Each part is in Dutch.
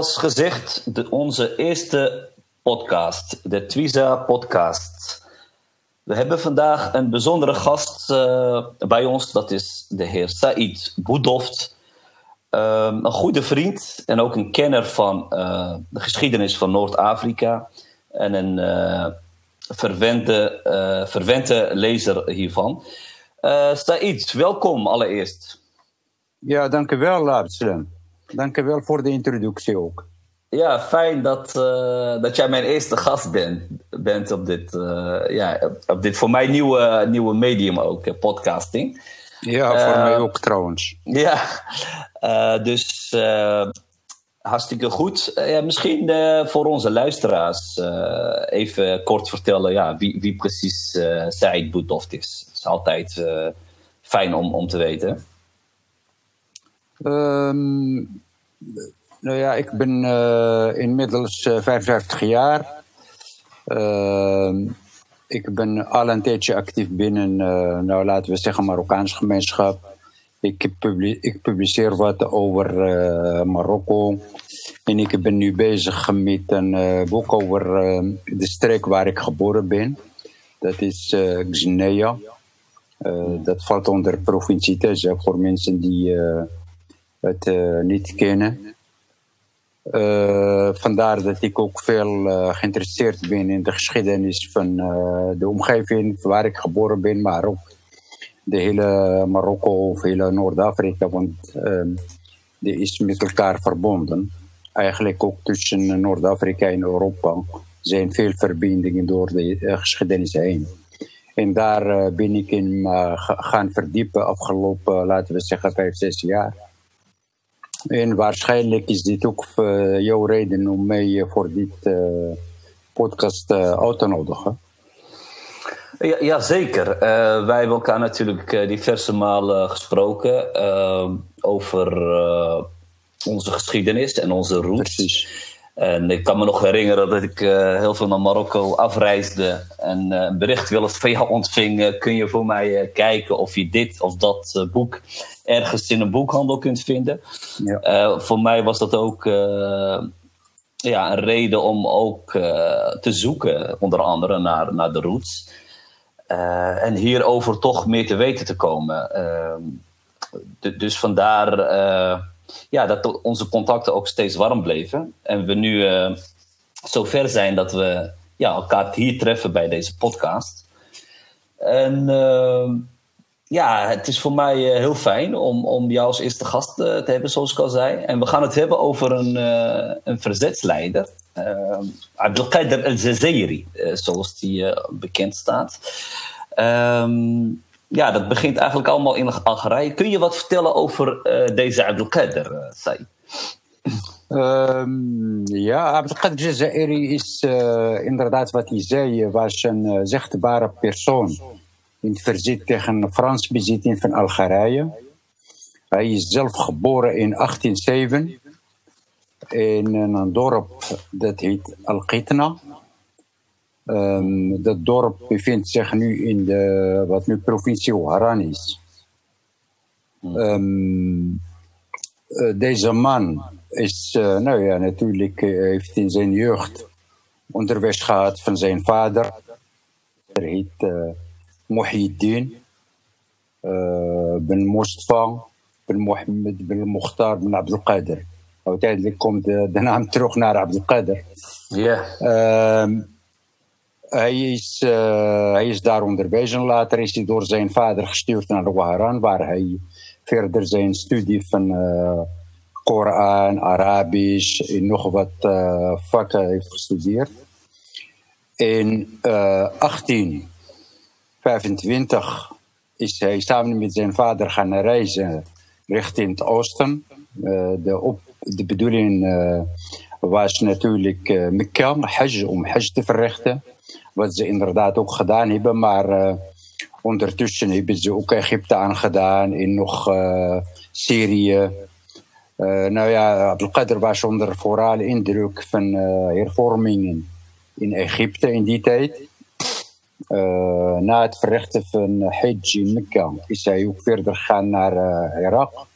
Zoals gezegd, de, onze eerste podcast, de Twiza podcast. We hebben vandaag een bijzondere gast uh, bij ons, dat is de heer Said Boudoft. Um, een goede vriend en ook een kenner van uh, de geschiedenis van Noord-Afrika. En een uh, verwente, verwente lezer hiervan. Said, welkom allereerst. Ja, dank u wel. Dank je wel voor de introductie ook. Ja, fijn dat, uh, dat jij mijn eerste gast bent, bent op, dit, uh, ja, op dit voor mij nieuwe, nieuwe medium ook, podcasting. Ja, voor uh, mij ook trouwens. Ja, dus hartstikke goed. Ja, misschien voor onze luisteraars even kort vertellen ja, wie, wie precies uh, Said Boetoft is. Het is altijd fijn om, om te weten. Um, nou ja, ik ben uh, inmiddels uh, 55 jaar. Uh, ik ben al een tijdje actief binnen, uh, nou laten we zeggen, Marokkaanse gemeenschap. Ik, ik publiceer wat over Marokko. En ik ben nu bezig met een boek over de streek waar ik geboren ben. Dat is uh, dat valt onder provincie voor mensen die het uh, niet kennen. Uh, vandaar dat ik ook veel uh, geïnteresseerd ben in de geschiedenis van de omgeving waar ik geboren ben, maar ook de hele Marokko of hele Noord-Afrika, want die is met elkaar verbonden. Eigenlijk ook tussen Noord-Afrika en Europa zijn veel verbindingen door de geschiedenis heen. En daar ben ik in gaan verdiepen afgelopen, laten we zeggen, vijf, zes jaar. En waarschijnlijk is dit ook uh, jouw reden om mij voor dit uh, podcast uit te nodigen. Ja, ja zeker. wij hebben elkaar natuurlijk diverse malen gesproken over onze geschiedenis en onze roots. Precies. En ik kan me nog herinneren dat ik heel veel naar Marokko afreisde en een bericht wil van jou ontving. kun je voor mij kijken of je dit of dat boek ergens in een boekhandel kunt vinden. Ja. Voor mij was dat ook ja, een reden om ook te zoeken, onder andere naar, naar de roots. en hierover toch meer te weten te komen. Ehm, dus vandaar ja, dat onze contacten ook steeds warm bleven. En we nu zover zijn dat we ja, elkaar hier treffen bij deze podcast. En ehm, ja, het is voor mij eh, heel fijn om, om jou als eerste gast eh, te hebben, zoals ik al zei. En we gaan het hebben over een, uh, een verzetsleider. Uh, Abdelkader el-Zazairi, zoals die bekend staat. Um, ja, dat begint eigenlijk allemaal in Algerije. Kun je wat vertellen over deze Abdelkader, uh, Said? Um, ja, Abdelkader Jazairi is inderdaad wat hij zei, was een zichtbare persoon in verzet tegen Frans bezitting van Algerije. Hij is zelf geboren in 1807 in een dorp dat heet Al-Qitna. Um, dat dorp bevindt zich nu in de, wat nu provincie Wuhan is. Um, uh, deze man is, uh, nou ja, natuurlijk eh, heeft in zijn jeugd onderwijs gehad van zijn vader. Hij heet uh, Muhyiddin, Ben Mustafa, Ben Mohammed, Ben Mukhtar, Ben Abdul Qadir. Uiteindelijk komt de, de naam terug naar Abdul Qadir. Ja. Yeah hij, is, uh, hij is daar onderwezen. Later is hij door zijn vader gestuurd naar Waharan, waar hij verder zijn studie van uh, Koran, Arabisch en nog wat uh, vakken heeft gestudeerd. In 18 25 is hij samen met zijn vader gaan reizen richting het oosten. De de bedoeling was natuurlijk Mekka, Hajj, om Hajj te verrichten. Wat ze inderdaad ook gedaan hebben, maar ondertussen hebben ze ook Egypte aangedaan en nog Syrië. nou ja, Abdelkader was onder vooral indruk van hervormingen in Egypte in die tijd. Na het verrichten van Hajj in Mekka is hij ook verder gegaan naar Irak.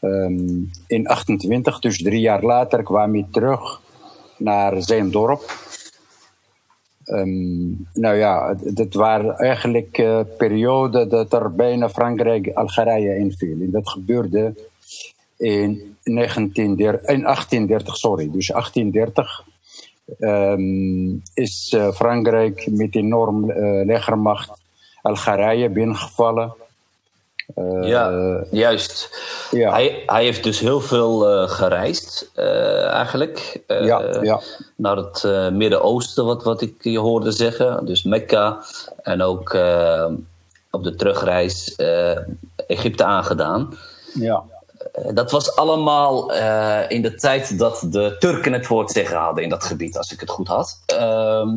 Um, in 28, dus drie jaar later, kwam hij terug naar zijn dorp. Um, nou ja, dat waren eigenlijk uh, perioden dat er bijna Frankrijk Algerije inviel. En dat gebeurde in, 1930, in 1830, sorry, dus 1830 um, is uh, Frankrijk met enorm uh, legermacht Algerije binnengevallen. Ja, juist. Ja. Hij, hij heeft dus heel veel gereisd, eigenlijk. ja, ja. Naar het Midden-Oosten, wat, wat ik je hoorde zeggen. Dus Mekka. En ook op de terugreis Egypte aangedaan. Ja. Eh, dat was allemaal uh, in de tijd dat de Turken het woord zeggen hadden in dat gebied, als ik het goed had. Uh,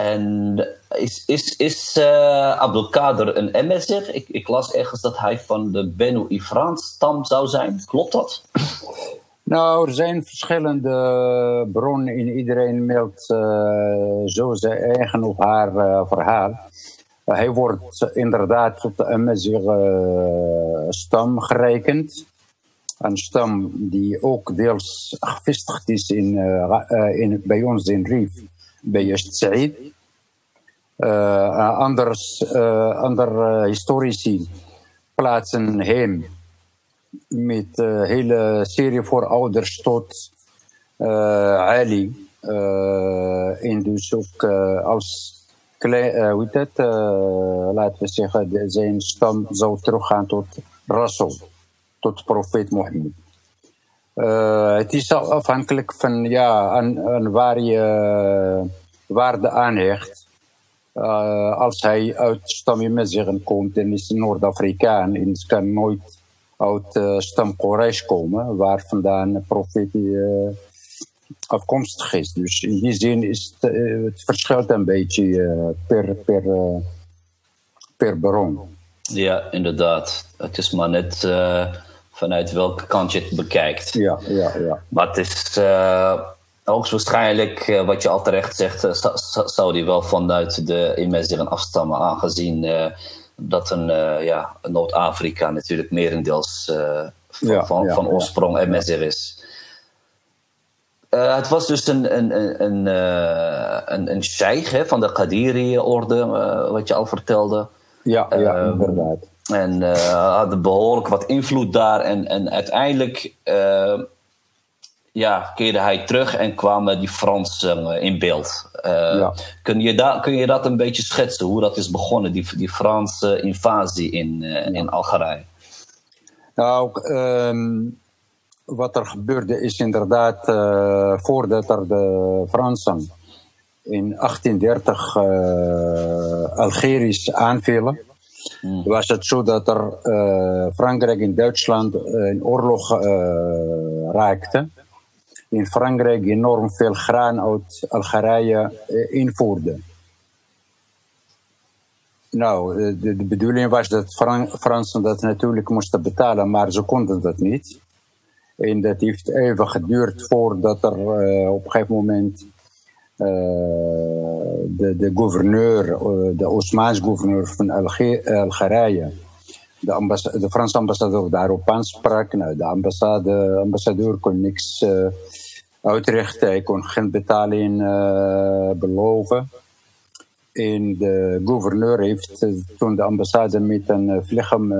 en is, is, is uh, Abdelkader een Emmezer? Ik, ik las ergens dat hij van de Benu Ifran stam zou zijn. Klopt dat? Nou, er zijn verschillende bronnen in iedereen meldt uh, zo zijn eigen of haar uh, verhaal. hij wordt inderdaad tot de Emmezer stam gerekend. Een stam die ook deels gevestigd is in, in, bij ons in Rif, bij Said. Uh, anders, uh, andere historici plaatsen hem met hele serie voorouders tot Ali. en dus ook als klein, hoe dat, laten we zeggen, zijn stam zou teruggaan tot Rasul, tot profeet Mohammed. Uh, het is afhankelijk van ja, aan, aan waar je waarde aanhecht. Uh, als hij uit stam zeggen komt en is Noord-Afrikaan en kan nooit uit stam Quraysh komen, waar vandaan de profeet afkomstig is. Dus in die zin is het, verschilt een beetje per, per, per bron. Ja, inderdaad. Het is maar net vanuit welke kant je het bekijkt. Ja, ja, ja. Maar het is uh, hoogstwaarschijnlijk, uh, wat je al terecht zegt, zou die wel vanuit de Imezeren afstammen, aangezien dat een ja, Noord-Afrika natuurlijk merendeels van, ja, van, ja, van, oorsprong ja. Emezer is. het was dus een, een, een, een, een sheikh hè, van de Qadiri-orde, wat je al vertelde. Ja, ja ehm, inderdaad. En uh, hadden behoorlijk wat invloed daar. En, en uiteindelijk uh, ja, keerde hij terug en kwamen die Fransen uh, in beeld. Ja. kun, je da kun je dat een beetje schetsen, hoe dat is begonnen, die, die Franse invasie in, in Algerije? Nou, um, wat er gebeurde is inderdaad, voordat er de Fransen in 1830 uh, Algerisch aanvielen, mm. was het zo dat er uh, Frankrijk en Duitsland uh, in oorlog raakte. In Frankrijk enorm veel graan uit Algerije invoerde. Nou, de, bedoeling was dat Fran Fransen dat natuurlijk moesten betalen, maar ze konden dat niet. En dat heeft even geduurd voordat er op een gegeven moment eh, de, de gouverneur, eh, de Osmaans gouverneur van Algerije, de, de Franse ambassadeur daarop aansprak. Nou, de ambassade, ambassadeur kon niks uh, uitrichten, hij kon geen betaling uh, beloven. En de gouverneur heeft toen de ambassade met een vliegem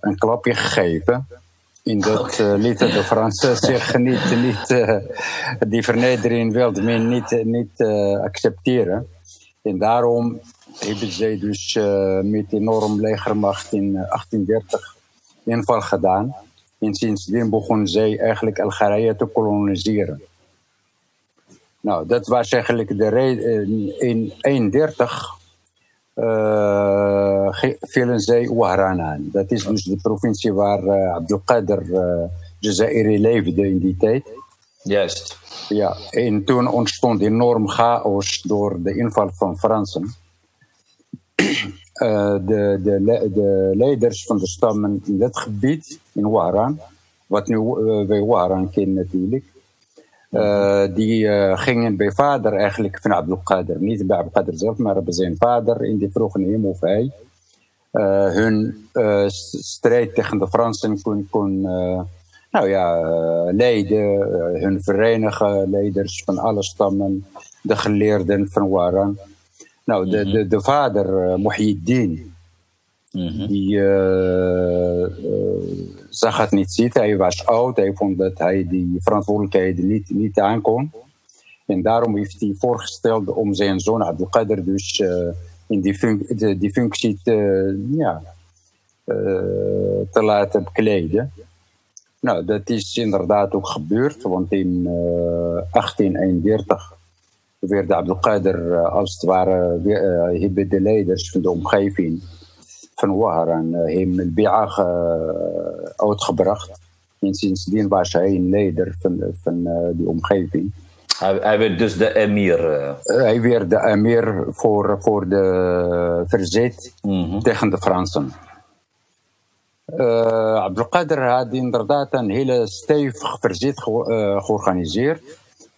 een klapje gegeven. In dat uh, de Fransen zich niet, niet uh, die vernedering wilde men niet, niet uh, accepteren. En daarom hebben zij dus met enorm legermacht in 1830 inval gedaan. En sindsdien begonnen zij eigenlijk Algerije te koloniseren. Nou, dat was eigenlijk de reden. In 1931 vielen zij Wahran aan. Dat is dus de provincie waar Abdelkader Jazairi leefde in die tijd. Juist. Ja, en toen ontstond enorm chaos door de inval van Fransen. Uh, de, de, de leiders van de stammen in dat gebied, in Waran, wat nu uh, wij Waran kennen natuurlijk, uh, die gingen bij vader eigenlijk van Abdul Qadir. Niet bij Abdul Qadir zelf, maar bij zijn vader in die vroege neem of hij. hun strijd tegen de Fransen kon, kon nou ja, leiden, hun verenigen, leiders van alle stammen, de geleerden van Waran. Nou, de, de, de vader, uh, Muhyiddin, mm die uh, uh, zag het niet zitten. Hij was oud, hij vond dat hij die verantwoordelijkheid niet, niet aankon. En daarom heeft hij voorgesteld om zijn zoon Abdul Qadir dus in die, de, die functie te, ja, te laten bekleden. Nou, dat is inderdaad ook gebeurd, want in 1831 werd Abdelkader eh, als het ware, eh, hebben de leiders van de omgeving van Waharan hem het bi'ah uitgebracht. En sindsdien was hij een leider van, van eh, die omgeving. Hij, hij, werd dus de emir. hij werd de emir voor, voor de verzet mhm. tegen de Fransen. Uh, Abdelkader had inderdaad een hele stevig verzet georganiseerd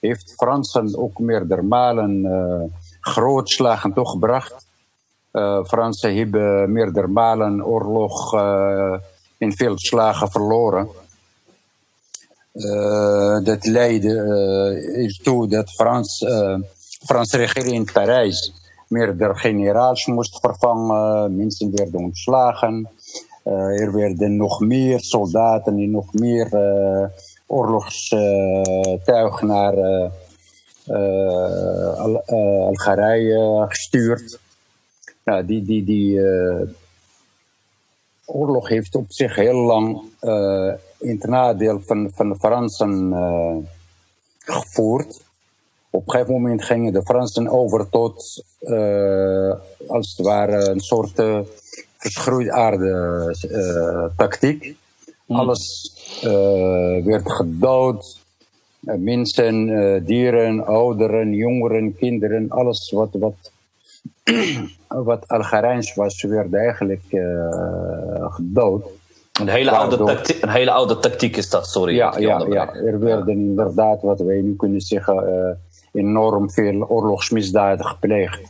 heeft Fransen ook meerdere malen uh, grootslagen toegebracht. Uh, Fransen hebben meerdere malen oorlog uh, in veel slagen verloren. dat leidde ertoe dat Frans, Franse regering in Parijs meerdere generaals moest vervangen. Mensen werden ontslagen. er werden nog meer soldaten en nog meer oorlogstuig naar uh, Algerije gestuurd. Nou, die, die, die oorlog heeft op zich heel lang in het nadeel van, van de Fransen gevoerd. Op een gegeven moment gingen de Fransen over tot, als het ware, een soort verschroeid aarde tactiek. Mm. Alles uh, werd gedood. Mensen, uh, dieren, ouderen, jongeren, kinderen, alles wat, wat, wat Algerijns was, werd eigenlijk gedood. Een hele, oude tactiek, een hele oude tactiek is dat, sorry. Ja, ja, ja. er werden inderdaad, wat wij nu kunnen zeggen, enorm veel oorlogsmisdaden gepleegd.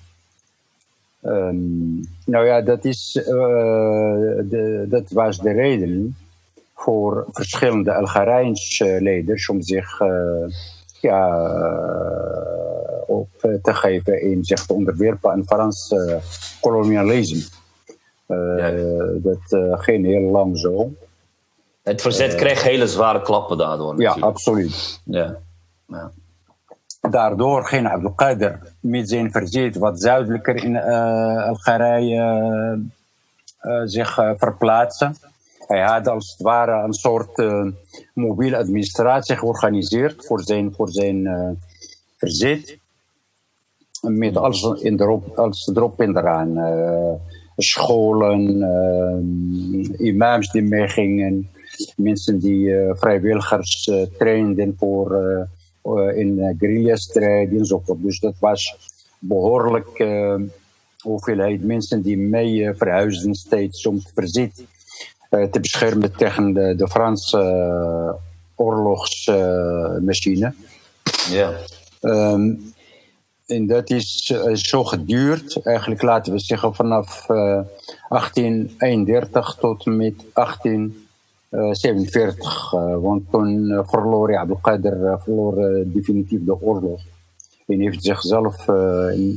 Um, nou ja, dat, is, de, dat was de reden voor verschillende Algerijnse leiders om zich uh, ja, op te geven in zich te onderwerpen aan Frans uh, kolonialisme. Ja. Dat ging heel lang zo. Het verzet kreeg hele zware klappen daardoor. Ja, absoluut. Ja. ja. Daardoor ging Abdelkader met zijn verzet wat zuidelijker in Algerije zich verplaatsen. Hij had als het ware een soort uh, mobiele administratie georganiseerd voor zijn, voor zijn uh, verzet. Met alles, in erop, alles erop en eraan. Uh, scholen, imams die meegingen, mensen die vrijwilligers trainden voor in guerrilla-strijd enzovoort. Dus dat was behoorlijk hoeveelheid mensen die mee verhuisden steeds om te verzet eh, te beschermen tegen de, de Franse eh, oorlogsmachine. ja. Um, en dat is uh, zo geduurd, eigenlijk laten we zeggen vanaf uh, 1831 tot met 1847. Uh, want toen verloor Abdelkader verloor definitief de oorlog. En heeft zichzelf,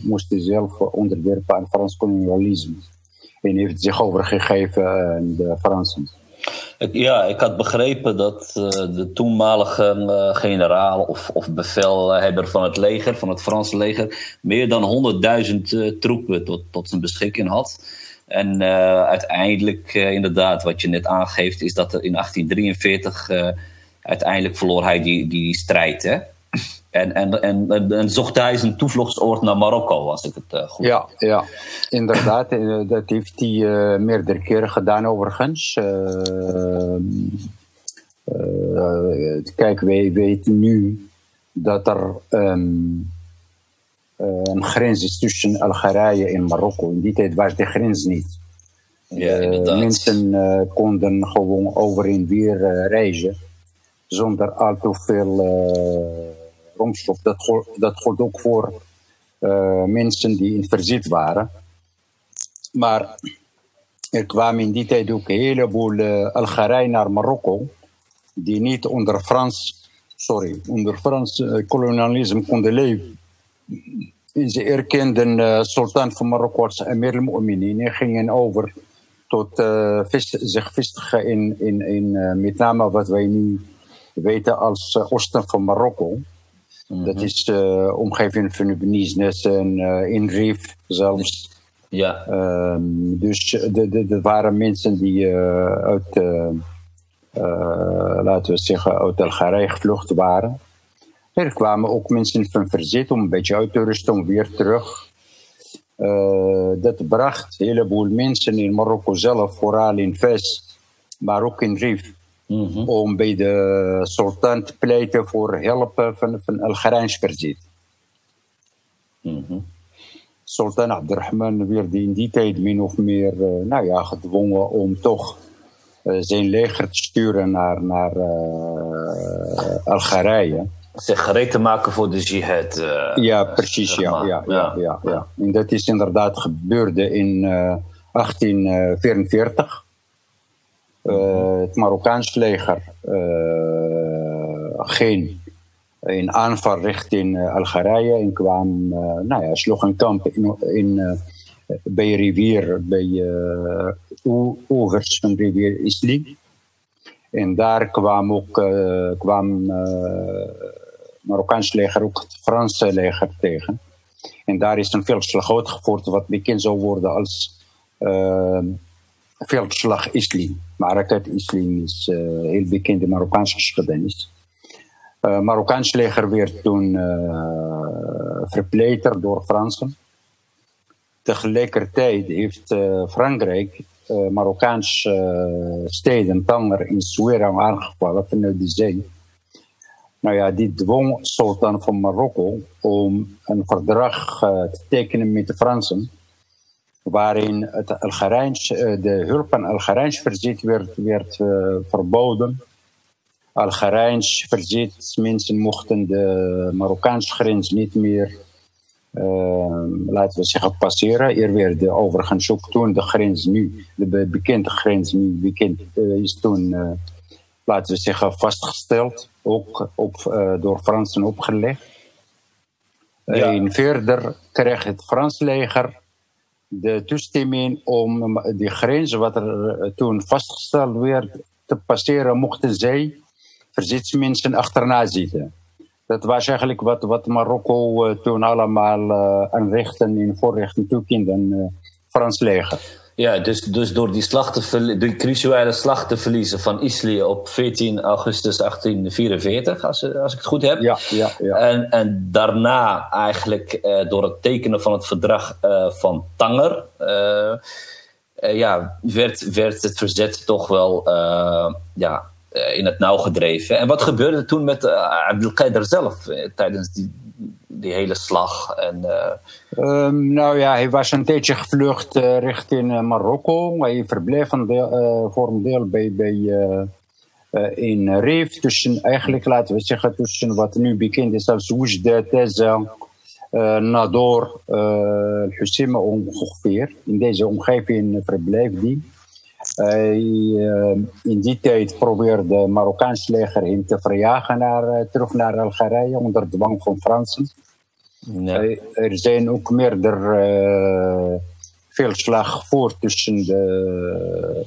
moest zelf onderwerpen aan Frans kolonialisme en heeft zich overgegeven aan de Fransen. Ja, ik had begrepen dat uh, de toenmalige uh, generaal of, of, bevelhebber van het leger, van het Franse leger, meer dan 100.000 uh, troepen tot, tot zijn beschikking had. En uiteindelijk, inderdaad, wat je net aangeeft, is dat in 1843 uiteindelijk verloor hij die, die strijd. Hè? En, en, en, en, zocht hij zijn toevluchtsoord naar Marokko, als ik het uh, goed Ja, ja, inderdaad. dat heeft hij uh, meerdere keren gedaan, overigens. kijk, wij weten nu dat er um, een grens is tussen Algerije en Marokko. In die tijd was de grens niet. Ja, mensen konden gewoon over en weer reizen zonder al te veel bromstof. Dat, dat gold ook voor uh, mensen die in verzet waren. Maar er kwamen in die tijd ook een heleboel uh, Algerij naar Marokko, die niet onder Frans, sorry, onder Frans uh, kolonialisme konden leven. En ze erkenden uh, sultan van Marokko als Amir al-Mu'minin en gingen over tot zich vestigen in, in, in met name wat wij nu weten als oosten van Marokko. Dat mhm. is de uh, omgeving van Ubenisnes en uh, in Rif zelfs. Ja. Um, dus er waren mensen die uh, uit, laten we zeggen, uit Algerije gevlucht waren. Er kwamen ook mensen van verzet om een beetje uit te rusten, om weer terug. dat bracht een heleboel mensen in Marokko zelf, vooral in Fes, maar ook in Rif, Mhm. Om bij de sultan te pleiten voor helpen van, van Algerijns verzet. Mm Sultan Abdurrahman werd in die tijd min of meer uh, nou ja, gedwongen om toch uh, zijn leger te sturen naar, naar uh, Algerije. Zich gereed te maken voor de jihad. ja, precies. Ja, ja, ja, ja, ja, En dat is inderdaad gebeurde in 1844. Eh, het Marokkaans leger eh, ging in aanval richting eh, Algerije en kwam, nou ja, sloeg een kamp in, in bij rivier, bij uh, oevers van rivier Isli. En daar kwam ook uh, kwam, uh, Marokkaans leger ook het Franse leger tegen. En daar is een veldslag uitgevoerd wat bekend zou worden als veldslag Isli. Marakat Isli is uh, heel bekende Marokkaanse geschiedenis. Uh, Marokkaans leger werd toen uh, door Fransen. Tegelijkertijd heeft Frankrijk Marokkaanse steden, Tanger in Souera aangevallen vanuit de zee. Nou ja, die dwong sultan van Marokko om een verdrag te tekenen met de Fransen waarin het Algerijns, eh, de hulp aan Algerijns verzet werd, werd uh, verboden. Algerijns mensen mochten de Marokkaanse grens niet meer, uh, laten we zeggen, passeren. Er werd overigens ook toen de grens nu, de bekende grens nu bekend, uh, is toen, laten we zeggen, vastgesteld. Ook op, door Fransen opgelegd. Ja. En verder kreeg het Frans leger de toestemming om die grens, wat er eh, toen vastgesteld werd, te passeren, mochten zij verzetsmensen achterna zitten. Dat was eigenlijk wat, wat Marokko uh, toen allemaal aan rechten en voorrechten toekende Frans leger. Ja, dus, dus door die, slag te die cruciale slag te verliezen van Isli op 14 augustus 1844, als, als ik het goed heb. Ja, ja, ja. En, en daarna eigenlijk uh, door het tekenen van het verdrag uh, van Tanger, uh, ja, werd, werd het verzet toch wel ja, in het nauw gedreven. En wat gebeurde toen met Abdelkader zelf tijdens die, die hele slag? En, um, nou ja, hij was een tijdje gevlucht uh, richting uh, Marokko. Hij verbleef een voor een deel bij, bij, in Rif. Tussen, eigenlijk laten we zeggen, tussen wat nu bekend is als Oujda, Teza, Nador, Husseima ongeveer. In deze omgeving verbleef hij. in die tijd probeerde het Marokkaans leger hem te verjagen naar, terug naar Algerije onder dwang van Fransen. Nee. Er zijn ook meerdere uh, veldslag gevoerd tussen de,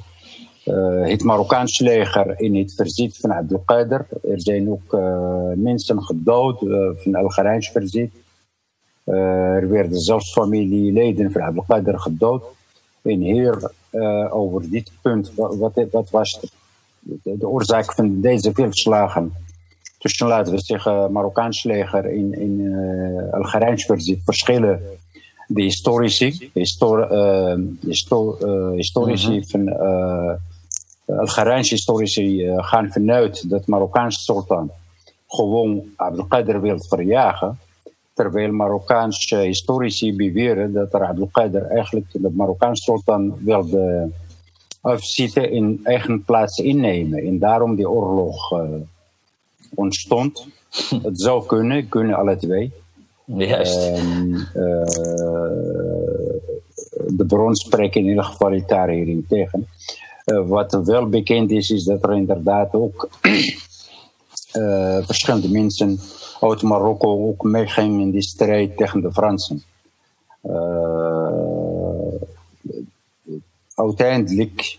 het Marokkaanse leger en het verzet van Abdelkader. Er zijn ook mensen gedood van Algerijns verzet. er werden zelfs familieleden van Abdelkader gedood. En hier over dit punt, wat, wat was de, de, oorzaak van deze veldslagen? Tussen, laten we zeggen, Marokkaans leger in, in uh, Algerijns verschillen de historici, histor, histor, uh, historici mm -hmm. van Algerijnse historici gaan vanuit dat Marokkaanse sultan gewoon Abdelkader wil verjagen. Terwijl Marokkaanse historici beweren dat er Abdelkader eigenlijk de Marokkaanse sultan wilde afzitten in eigen plaats innemen. En daarom die oorlog ontstond. Het zou kunnen, kunnen alle twee. Juist. Uh, de bron spreken in ieder geval daar hierin tegen. Uh, wat wel bekend is, is dat er inderdaad ook verschillende mensen uit Marokko ook meegingen in die strijd tegen de Fransen. uiteindelijk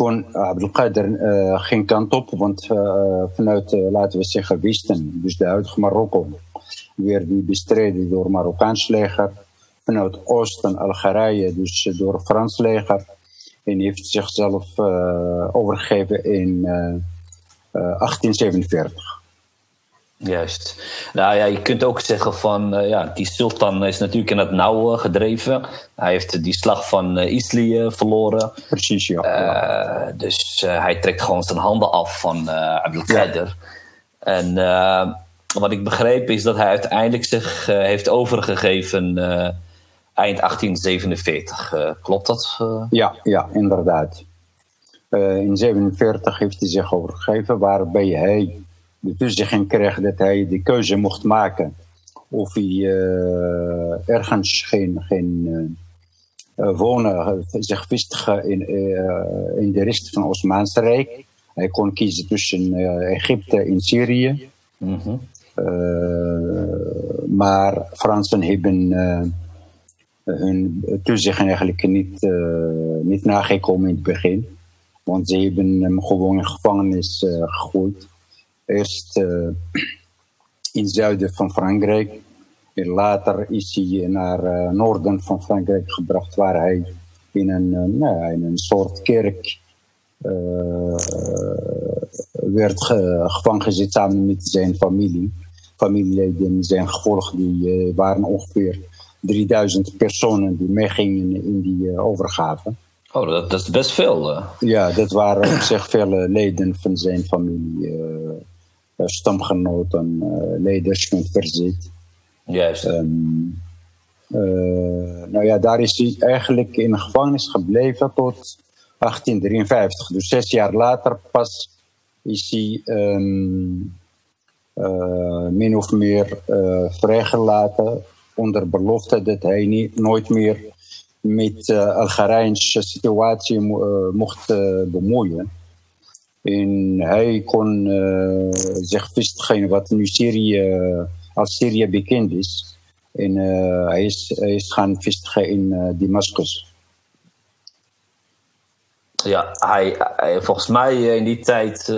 kon Abdelkader uh, geen kant op, want uh, vanuit, laten we zeggen, Westen, dus de huidige Marokko, werd die bestreden door Marokkaans leger. Vanuit Oosten, Algerije, dus door Frans leger. En heeft zichzelf overgegeven in 1847. Juist. Nou ja, je kunt ook zeggen van, uh, ja, die sultan is natuurlijk in het nauw gedreven. Hij heeft die slag van uh, Isli verloren. Precies, ja. Uh, dus hij trekt gewoon zijn handen af van Abdelkader. Ja. En wat ik begreep is dat hij uiteindelijk zich heeft overgegeven eind 1847. klopt dat? Ja, ja, inderdaad. in 47 heeft hij zich overgegeven, waarbij hij de toezegging kreeg dat hij de keuze mocht maken of hij uh, ergens geen, geen uh, wonen, zich vestigen in, uh, in de rest van het Osmaanse Rijk. Hij kon kiezen tussen Egypte en Syrië. Mm -hmm. maar Fransen hebben hun toezegging eigenlijk niet, niet nagekomen in het begin. Want ze hebben hem gewoon in gevangenis gegooid. Eerst uh, in het zuiden van Frankrijk. En later is hij naar uh, noorden van Frankrijk gebracht, waar hij in een, uh, nou, in een soort kerk werd ge gevangen gezet samen met zijn familie. Familieleden zijn gevolgd, die waren ongeveer 3000 personen die meegingen in die overgave. Oh, dat, dat, is best veel. Ja, dat waren op zich vele leden van zijn familie stamgenoten, leiders van het verzet. Juist. Um, uh, nou ja, daar is hij eigenlijk in de gevangenis gebleven tot 1853. Dus zes jaar later pas is hij um, uh, min of meer uh, vrijgelaten onder belofte dat hij niet, nooit meer met de uh, Algerijnse situatie mo mocht bemoeien. En hij kon zich vestigen wat nu Syrië, als Syrië bekend is. En uh, hij, is, is gaan vestigen in Damascus. Ja, hij, hij, volgens mij in die tijd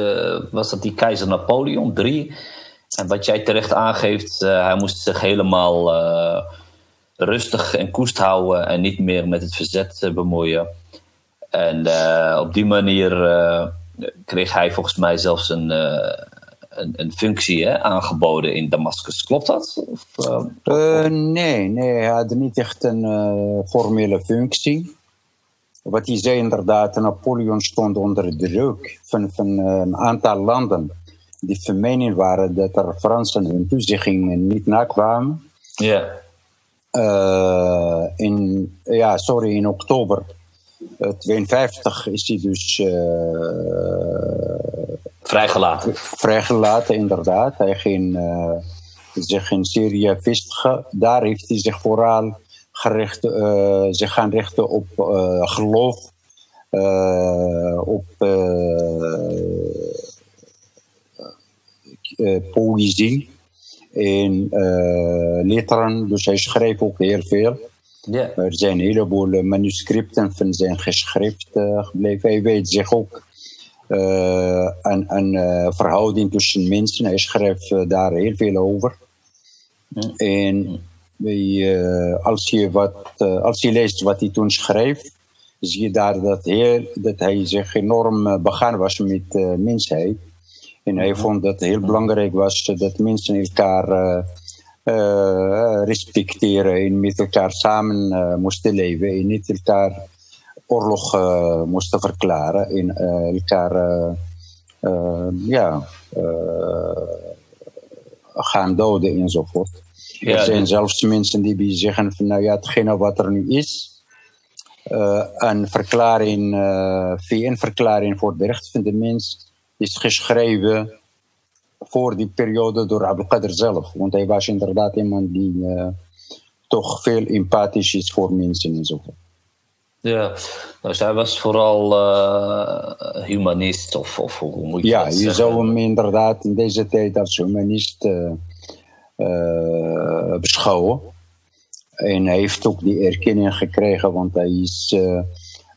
was dat die keizer Napoleon III. En wat jij terecht aangeeft, hij moest zich helemaal rustig en koest houden en niet meer met het verzet bemoeien. En op die manier kreeg hij volgens mij zelfs een, uh, een, een, functie hè, aangeboden in Damascus. Klopt dat? Of, uh, nee, nee, hij had niet echt een uh, formele functie. Wat hij zei inderdaad, Napoleon stond onder druk van, van een aantal landen die van mening waren dat er Fransen hun toezeggingen niet nakwamen. Ja. in, ja, sorry, in oktober 52 is hij dus uh, vrijgelaten. Vrijgelaten, inderdaad. Hij ging uh, zich in Syrië vestigen. Daar heeft hij zich vooral gericht, uh, zich gaan richten op geloof, op poëzie en letteren. Dus hij schreef ook heel veel. Ja. Er zijn een heleboel manuscripten van zijn geschrift uh, gebleven. Hij weet zich ook uh, een, een uh, verhouding tussen mensen. Hij schrijft daar heel veel over. En als, je wat, als je leest wat hij toen schreef, zie je daar dat, heel, dat hij zich enorm begaan was met mensheid. En hij vond dat het heel belangrijk was dat mensen elkaar respecteren en met elkaar samen moesten leven en niet elkaar oorlog moesten verklaren en elkaar ja, gaan doden enzovoort. Ja, er zijn zelfs mensen die zeggen van nou ja, hetgene wat er nu is, uh, een verklaring, uh, VN-verklaring voor de rechten van de mens, is geschreven voor die periode door Abdelkader zelf. Want hij was inderdaad iemand die uh, toch veel empathisch is voor mensen en zo. Ja, dus hij was vooral uh, humanist, of, of hoe moet je ja, dat zeggen? Ja, je zou hem inderdaad in deze tijd als humanist uh, beschouwen. En hij heeft ook die erkenning gekregen, want hij is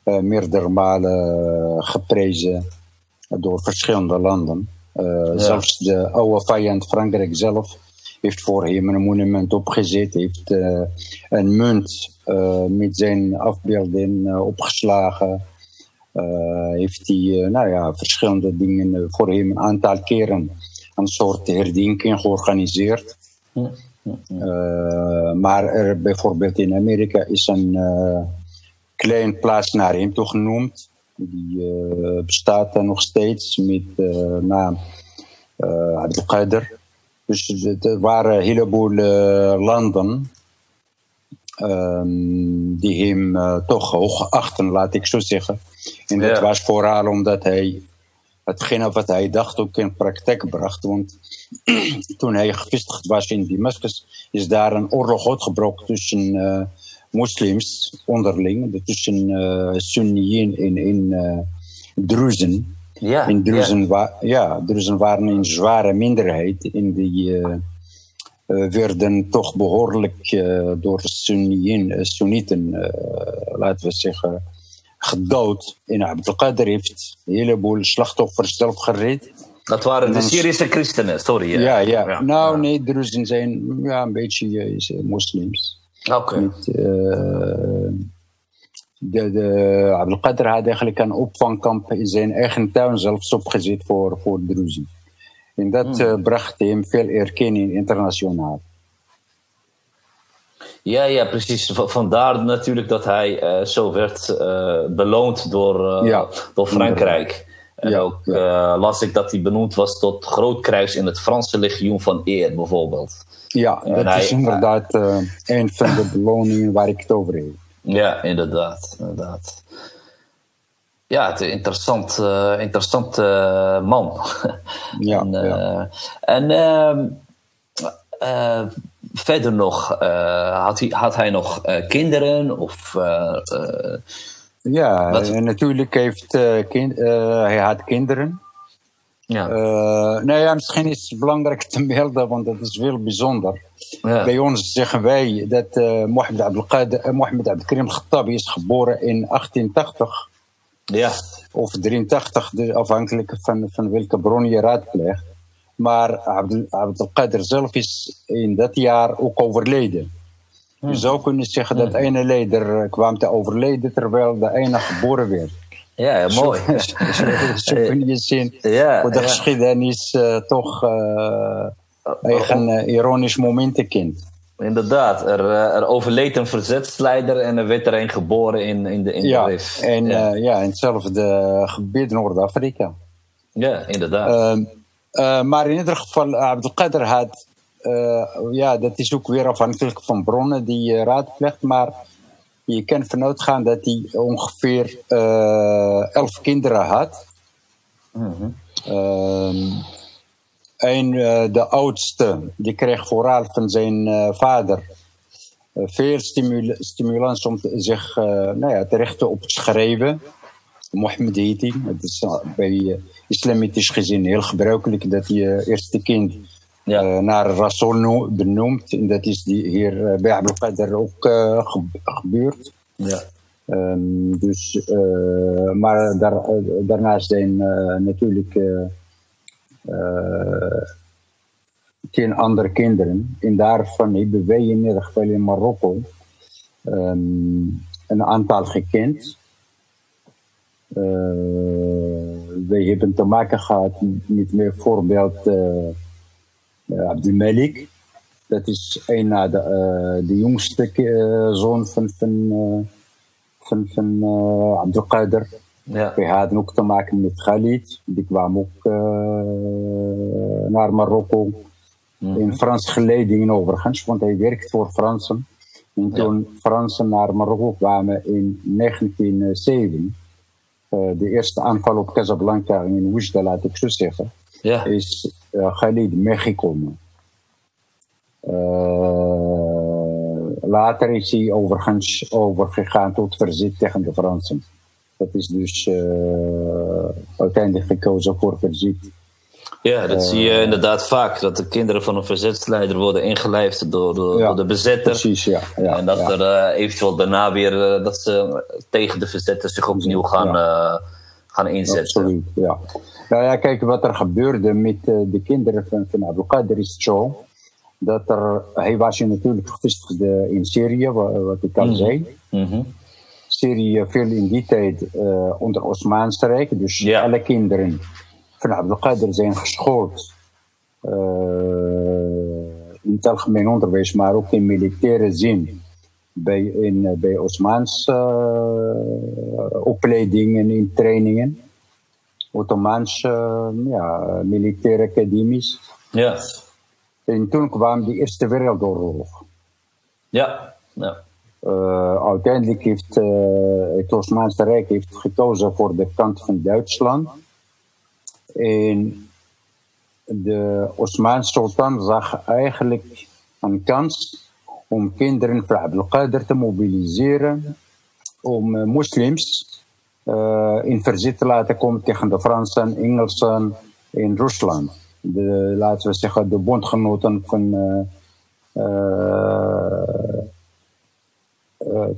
meerdere malen geprezen door verschillende landen. Ja. Zelfs de oude vijand Frankrijk zelf heeft voor hem een monument opgezet, heeft een munt met zijn afbeelding opgeslagen. heeft hij nou ja, verschillende dingen voor hem een aantal keren een soort herdenking georganiseerd. Uh, maar er bijvoorbeeld in Amerika is een uh, klein plaats naar hem toe genoemd. Die uh, bestaat nog steeds met naam Abdelkader. Dus er waren een heleboel landen um, die hem toch hoog achten, laat ik zo zeggen. En dat was vooral omdat hij hetgene wat hij dacht ook in praktijk bracht. Want toen hij gevestigd was in Damascus, is daar een oorlog uitgebroken tussen uh, moslims onderling, tussen uh, Sunniën en, en uh, Druzen. Ja, in Druzen, ja. Wa ja, Druzen waren een zware minderheid en die werden toch behoorlijk door Sunniën, Sunnieten, laten we zeggen, gedood. En Abdelkader heeft een heleboel slachtoffers zelf gered. Dat waren de Syrische christenen, sorry. Ja, ja. ja. Nou, nee, Druzen zijn ja, een beetje moslims. Oké. Uh, de, de, Abdelkader had eigenlijk een opvangkamp in zijn eigen tuin zelfs opgezet voor, voor Druzen. En dat hmm. uh, bracht hem veel erkenning internationaal. Ja, ja, precies. Vandaar natuurlijk dat hij uh, zo werd uh, beloond door, uh, ja. door Frankrijk. En ja, ook ja. las ik dat hij benoemd was tot grootkruis in het Franse legioen van eer, bijvoorbeeld. Ja, en dat hij, is inderdaad een van de beloningen waar ik het over heb. Ja, inderdaad. inderdaad. Ja, het is een interessant, interessant man. Ja, en, ja. en ehm, verder nog, uh, had, hij, had hij nog uh, kinderen? Of, uh, ja, natuurlijk heeft kind, hij had kinderen. Ja. nou ja, misschien is het belangrijk te melden, want dat is veel bijzonder. Ja. Bij ons zeggen wij dat Mohammed Abdelkader, Mohammed Abdelkarim Khattabi is geboren in 1880. Ja. Of 83, afhankelijk van, van welke bron je raadpleegt. Maar Abdelkader zelf is in dat jaar ook overleden. Je hmm. zou kunnen zeggen dat de ene leider eh, kwam te overleden terwijl de ene geboren werd. Ja, mooi. Zo, kun je zien ja, hoe de ja. geschiedenis uh, toch uh, eigen uh, ironisch momenten kent. Inderdaad, er, er overleed een verzetsleider en er werd er een geboren in, in de, in ja, de RIF. En, ja. ja, in hetzelfde gebied Noord-Afrika. Ja, inderdaad. Uh, maar in ieder geval, Abdelkader had, ja, dat is ook weer afhankelijk van bronnen die je raadpleegt, maar je kan vanuit gaan dat hij ongeveer uh, elf kinderen had. Mm -hmm. en de oudste, die kreeg vooral van zijn vader veel stimul stimulans om zich nou ja, te richten op het schrijven. Mohammed heet hij. Het is bij islamitisch gezien heel gebruikelijk dat je eerste kind ja. uh, naar Rasul benoemt. En dat is die hier uh, bij Abdelkader ook uh, gebeurd. Ja. Um, dus, maar daar, daarnaast zijn natuurlijk tien andere kinderen. En daarvan hebben wij in ieder geval in Marokko um, een aantal gekend. wij hebben te maken gehad met bijvoorbeeld uh, Abdelmalik. Dat is een na de, de jongste zoon van, van, van, van Abdelkader. Ja. We hadden ook te maken met Khalid. Die kwam ook naar Marokko. Mhm. In Frans geledingen overigens, want hij werkt voor Fransen. En toen Fransen naar Marokko kwamen in 1907, uh, eh, de eerste aanval op Casablanca in Oujda, laat ik zo zeggen, ja. is Khalid meegekomen. Uh, later is hij overigens overgegaan tot verzet tegen de Fransen. Dat is dus uiteindelijk gekozen voor verzet ja, dat zie je eh, inderdaad vaak. Dat de kinderen van een verzetsleider worden ingelijfd door, door, de bezetter. Precies, ja. ja en dat er uh, eventueel daarna weer uh, dat ze tegen de verzetter zich opnieuw gaan, gaan inzetten. Absoluut, ja. Nou ja, kijk wat er gebeurde met de kinderen van, van Abu Qadir is zo. Dat er, hij was je natuurlijk gevestigd in Syrië, wat, ik al mhm. zei. Mm Syrië viel in die tijd onder Osmaanse Rijk. Dus alle kinderen van Abdelkader zijn geschoold. Uh, in het algemeen onderwijs, maar ook in militaire zin. Bij, in, bij uh, opleidingen, in trainingen. Ottomaanse ja, militaire academies. Ja. En toen kwam de Eerste Wereldoorlog. Ja, ja. Uh, uiteindelijk heeft uh, het Osmaanse Rijk heeft gekozen voor de kant van Duitsland. En de Osmaanse sultan zag eigenlijk een kans om kinderen van Abdelkader te mobiliseren om uh, moslims in verzet te laten komen tegen de Fransen, Engelsen in Rusland. De, laten we zeggen, de bondgenoten van uh,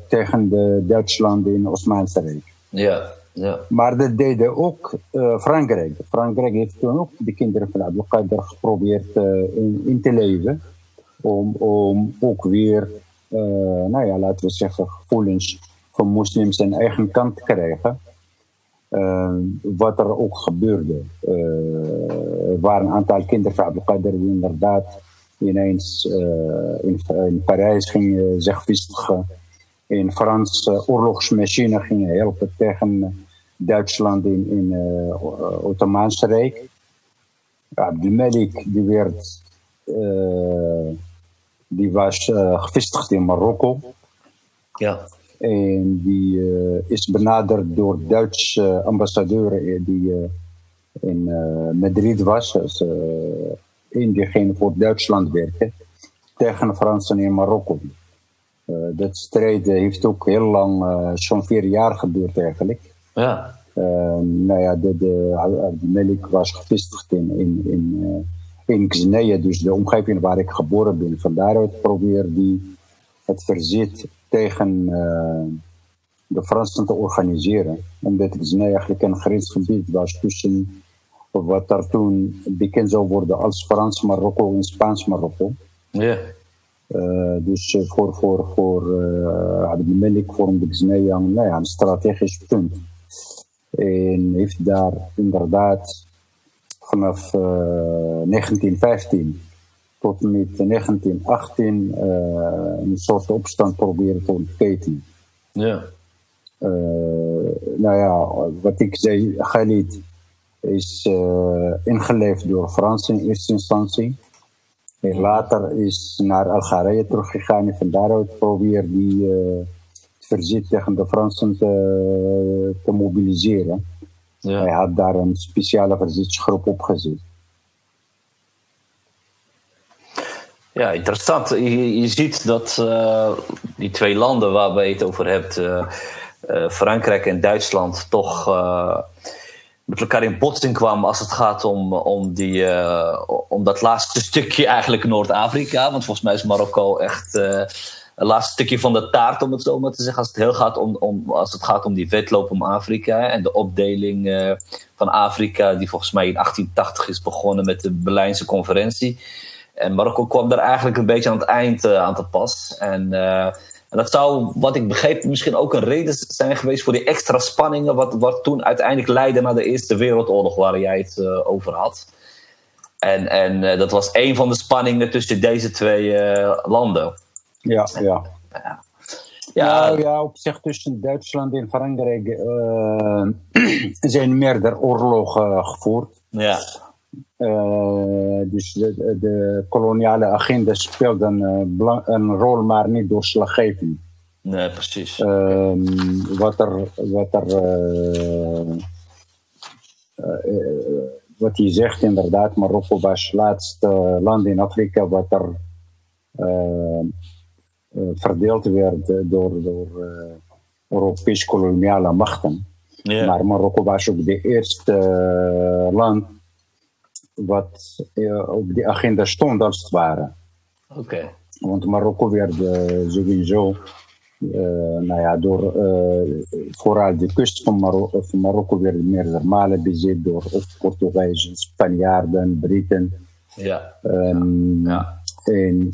tegen de Duitsland in het Osmaanse Rijk. Ja. Ja. Maar dat deden ook uh, Frankrijk. Frankrijk heeft toen ook de kinderen van Abdelkader geprobeerd uh, in, in, te leven. Om, om ook weer, uh, nou ja, laten we zeggen, gevoelens van moslims aan eigen kant krijgen. wat er ook gebeurde. er waren een aantal kinderen van die inderdaad ineens in, in Parijs gingen zich vestigen. In Franse oorlogsmachine gingen helpen tegen Duitsland in, in uh, Ottomaanse Rijk. Abdelmalik die werd, uh, die was uh, gevestigd in Marokko. Ja. En die is benaderd door Duitse ambassadeur die in Madrid was. Dus, in diegene voor Duitsland werkte. Tegen de Fransen in Marokko. dat strijd heeft ook heel lang, zo'n vier jaar geduurd eigenlijk. Ja. Uh, nou ja, de, de, de Melik was gevestigd in, in, in, in Xenia, dus de omgeving waar ik geboren ben. Van daaruit probeerde die het verzet tegen uh, de Fransen te organiseren. Omdat Xenia eigenlijk een grensgebied was tussen wat daar toen bekend zou worden als Frans Marokko en Spaans Marokko. Ja. Uh, dus voor, voor, voor uh, Abdelmelik vormde Xenia nou ja, een strategisch punt. En heeft daar inderdaad vanaf uh, eh, 1915 tot en met 1918 uh, een soort opstand proberen te ontketenen. Ja. Uh, nou ja, wat ik zei, Khalid is uh, ingeleefd door Fransen in eerste instantie. En later is naar Algerije teruggegaan en van daaruit probeerde die verzet tegen de Fransen te, te mobiliseren. Ja. Hij had daar een speciale verzetsgroep opgezet. Ja, interessant. Je, ziet dat uh, die twee landen waar je het over hebt, uh, uh, Frankrijk en Duitsland, toch met elkaar in botsing kwamen als het gaat om, om, die, om dat laatste stukje eigenlijk Noord-Afrika. Want volgens mij is Marokko echt een laatste stukje van de taart, om het zo maar te zeggen. Als het, heel gaat om, om, als het gaat om die wedloop om Afrika en de opdeling van Afrika, die volgens mij in 1880 is begonnen met de Berlijnse conferentie. En Marokko kwam daar eigenlijk een beetje aan het eind uh, aan te pas. En uh, En dat zou, wat ik begreep, misschien ook een reden zijn geweest voor die extra spanningen, wat, wat toen uiteindelijk leidde naar de Eerste Wereldoorlog, waar jij het uh, over had. En, en dat was een van de spanningen tussen deze twee landen. Ja, ja. ja. Ja, nou, ja, op zich tussen Duitsland en Frankrijk zijn meerdere oorlogen gevoerd. Ja. Uh, dus de, de, koloniale agenda speelt een, een rol, maar niet doorslaggevend. Nee, precies. Uh, wat er, wat er wat je zegt inderdaad, Marokko was het laatste land in Afrika wat er verdeeld werd door, door Europese koloniale machten. Yeah. Maar Marokko was ook de eerste land wat op die agenda stond, als het ware. Oké. Okay. Want Marokko werd sowieso, nou ja, door vooral de kust van, Maro van Marokko werd meerdere malen bezet door Portugezen, Spanjaarden, Britten. Ja. Um, ja. En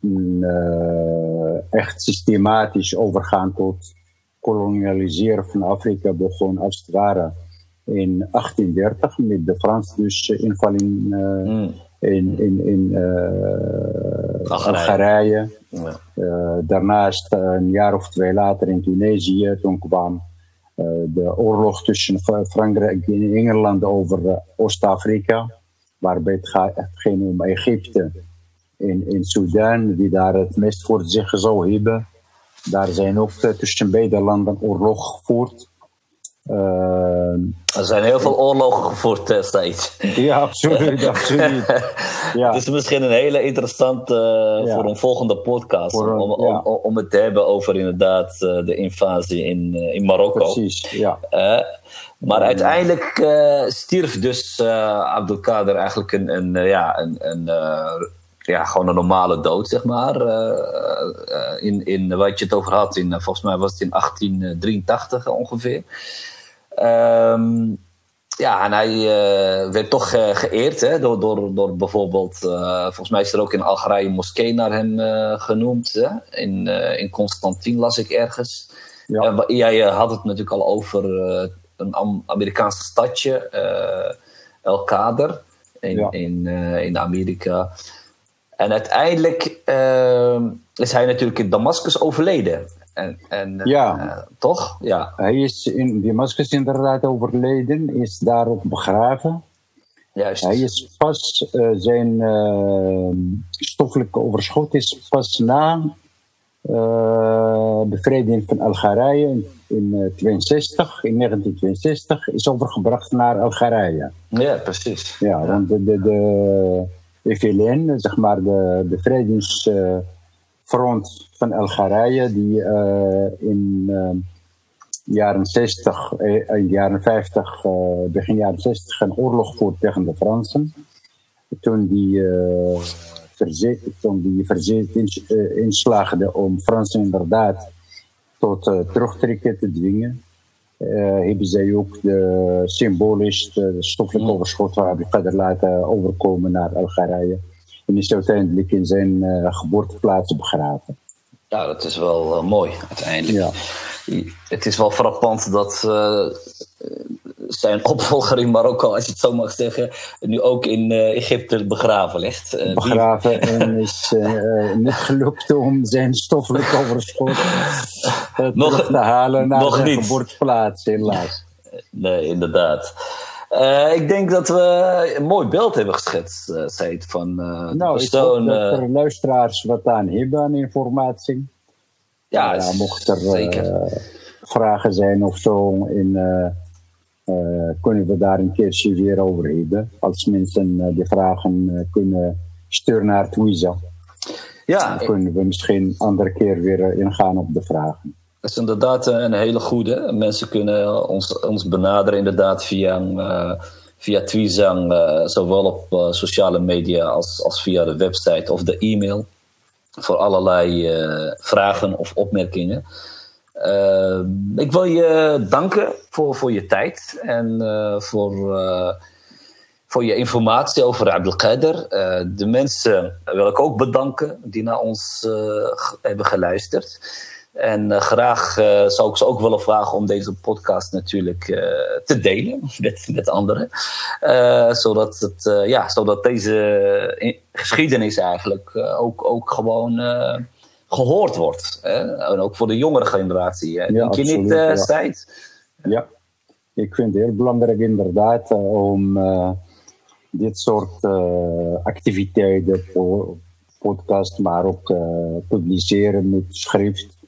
uh, echt systematisch overgaan tot kolonialiseren van Afrika begon als het ware in 1830 met de Frans dus inval in, uh, mm. in, in, in uh, Algerije. Ja. daarnaast een jaar of twee later in Tunesië, toen kwam de oorlog tussen Frankrijk en Engeland over Oost-Afrika, waarbij het, ging om Egypte in, in Sudan, die daar het meest voor zich zou hebben. Daar zijn ook eh, tussen beide landen oorlog gevoerd. Uh, er zijn heel veel oorlogen gevoerd uh, steeds. Ja, absoluut. absoluut. Ja. Het is misschien een hele interessante ja. voor een volgende podcast. Een, om, om, ja. om, het te hebben over inderdaad de invasie in, in Marokko. Precies, ja. maar uiteindelijk stierf dus Abdelkader eigenlijk een, een, ja, een, een ja, gewoon een normale dood, zeg maar. In, in wat je het over had, in, volgens mij was het in 1883 ongeveer. Um, ja, en hij uh, werd toch uh, geëerd hè, door, door, door bijvoorbeeld, volgens mij is er ook in Algerije een moskee naar hem genoemd. Hè? In, in Constantine las ik ergens. Ja. jij had het natuurlijk al over een Amerikaanse stadje, El Kader, in, ja. in, in Amerika. En uiteindelijk uh, is hij natuurlijk in Damascus overleden. En, en, ja. Uh, toch? Ja. Hij is in Damascus inderdaad overleden, is daar ook begraven. Juist. Hij is pas, uh, zijn stoffelijke overschot is pas na bevrijding van Algerije in, 62, in 1962, is overgebracht naar Algerije. Ja, precies. Ja, want de, de, de FLN, zeg maar de bevrijdingsfront van Algerije, die uh, in uh, jaren 60, in de jaren 50, uh, begin jaren 60 een oorlog voert tegen de Fransen. Toen die verzet, toen die verzet ins, inslaagde om Fransen inderdaad tot terugtrekken te dwingen. Uh, hebben zij ook de, symbolisch de stoffelijke overschot van Abdelkader laten overkomen naar Algerije. En is uiteindelijk in zijn uh, geboorteplaats begraven. Ja, dat is wel uh, mooi uiteindelijk. Ja. Het is wel frappant dat zijn opvolger in Marokko, als je het zo mag zeggen, nu ook in Egypte begraven ligt. Begraven die... en is niet gelukt om zijn stoffelijk overschot nog, te halen naar nog zijn niet. geboorteplaats, helaas. Nee, inderdaad. Ik denk dat we een mooi beeld hebben geschetst, uh, Seid, van uh, nou, de persoon. Dat er luisteraars wat aan hebben aan informatie. Ja, ja mocht er vragen zijn of zo in kunnen we daar een keertje weer over hebben. Als mensen de vragen kunnen sturen naar Twiza. Ja, dan kunnen we misschien een andere keer weer ingaan op de vragen. Dat is inderdaad een hele goede. Mensen kunnen ons, ons benaderen inderdaad via, via Tweezang, zowel op sociale media als, als via de website of de e-mail. Voor allerlei vragen of opmerkingen. Uh, ik wil je danken voor, voor je tijd en uh, voor, uh, voor je informatie over. Uh, de mensen wil ik ook bedanken die naar ons hebben geluisterd. En uh, graag uh, zou ik ze ook willen vragen om deze podcast natuurlijk uh, te delen met, met anderen. zodat, het, ja, zodat deze geschiedenis eigenlijk ook, ook gewoon gehoord wordt. Hè? En ook voor de jongere generatie. Ja, Denk je niet, ja. Ja, ik vind het heel belangrijk inderdaad om dit soort activiteiten, podcast, maar ook publiceren met schrift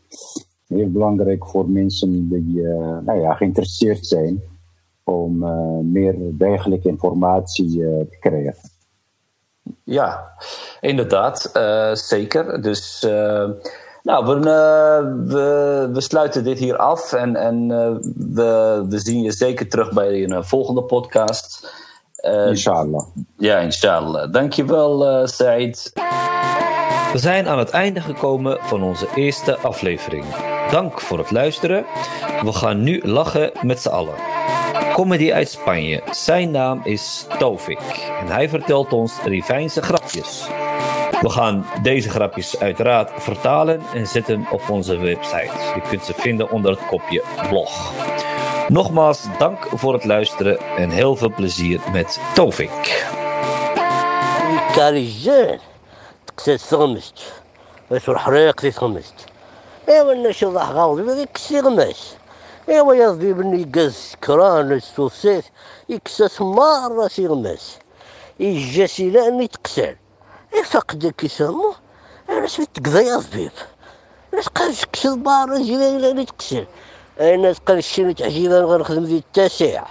heel belangrijk voor mensen die uh, nou ja, geïnteresseerd zijn om uh, meer dergelijke informatie uh, te krijgen. Ja, inderdaad, zeker. Dus nou, we, we, we, sluiten dit hier af en, en we, we zien je zeker terug bij een volgende podcast. inshallah. Ja, inshallah. Dankjewel, Said. We zijn aan het einde gekomen van onze eerste aflevering. Dank voor het luisteren. We gaan nu lachen met z'n allen. Comedy uit Spanje. Zijn naam is Tovik en hij vertelt ons Rivijnse grapjes. We gaan deze grapjes uiteraard vertalen en zetten op onze website. Je kunt ze vinden onder het kopje blog. Nogmaals dank voor het luisteren en heel veel plezier met Tovik. تكسات تغمست باش الحريق تغمست ايوا الناس ضح غاوض هذيك كسي غماس ايوا ضبيب اللي يقز كران السوسيت يكساس مرة سي غماس يجا سيلان يتقسل يفقد كيسامو علاش تقضى يا ضبيب علاش قالش كسل بار جيران تقسل. أنا تقال الشي تعجيبان غنخدم في التاسع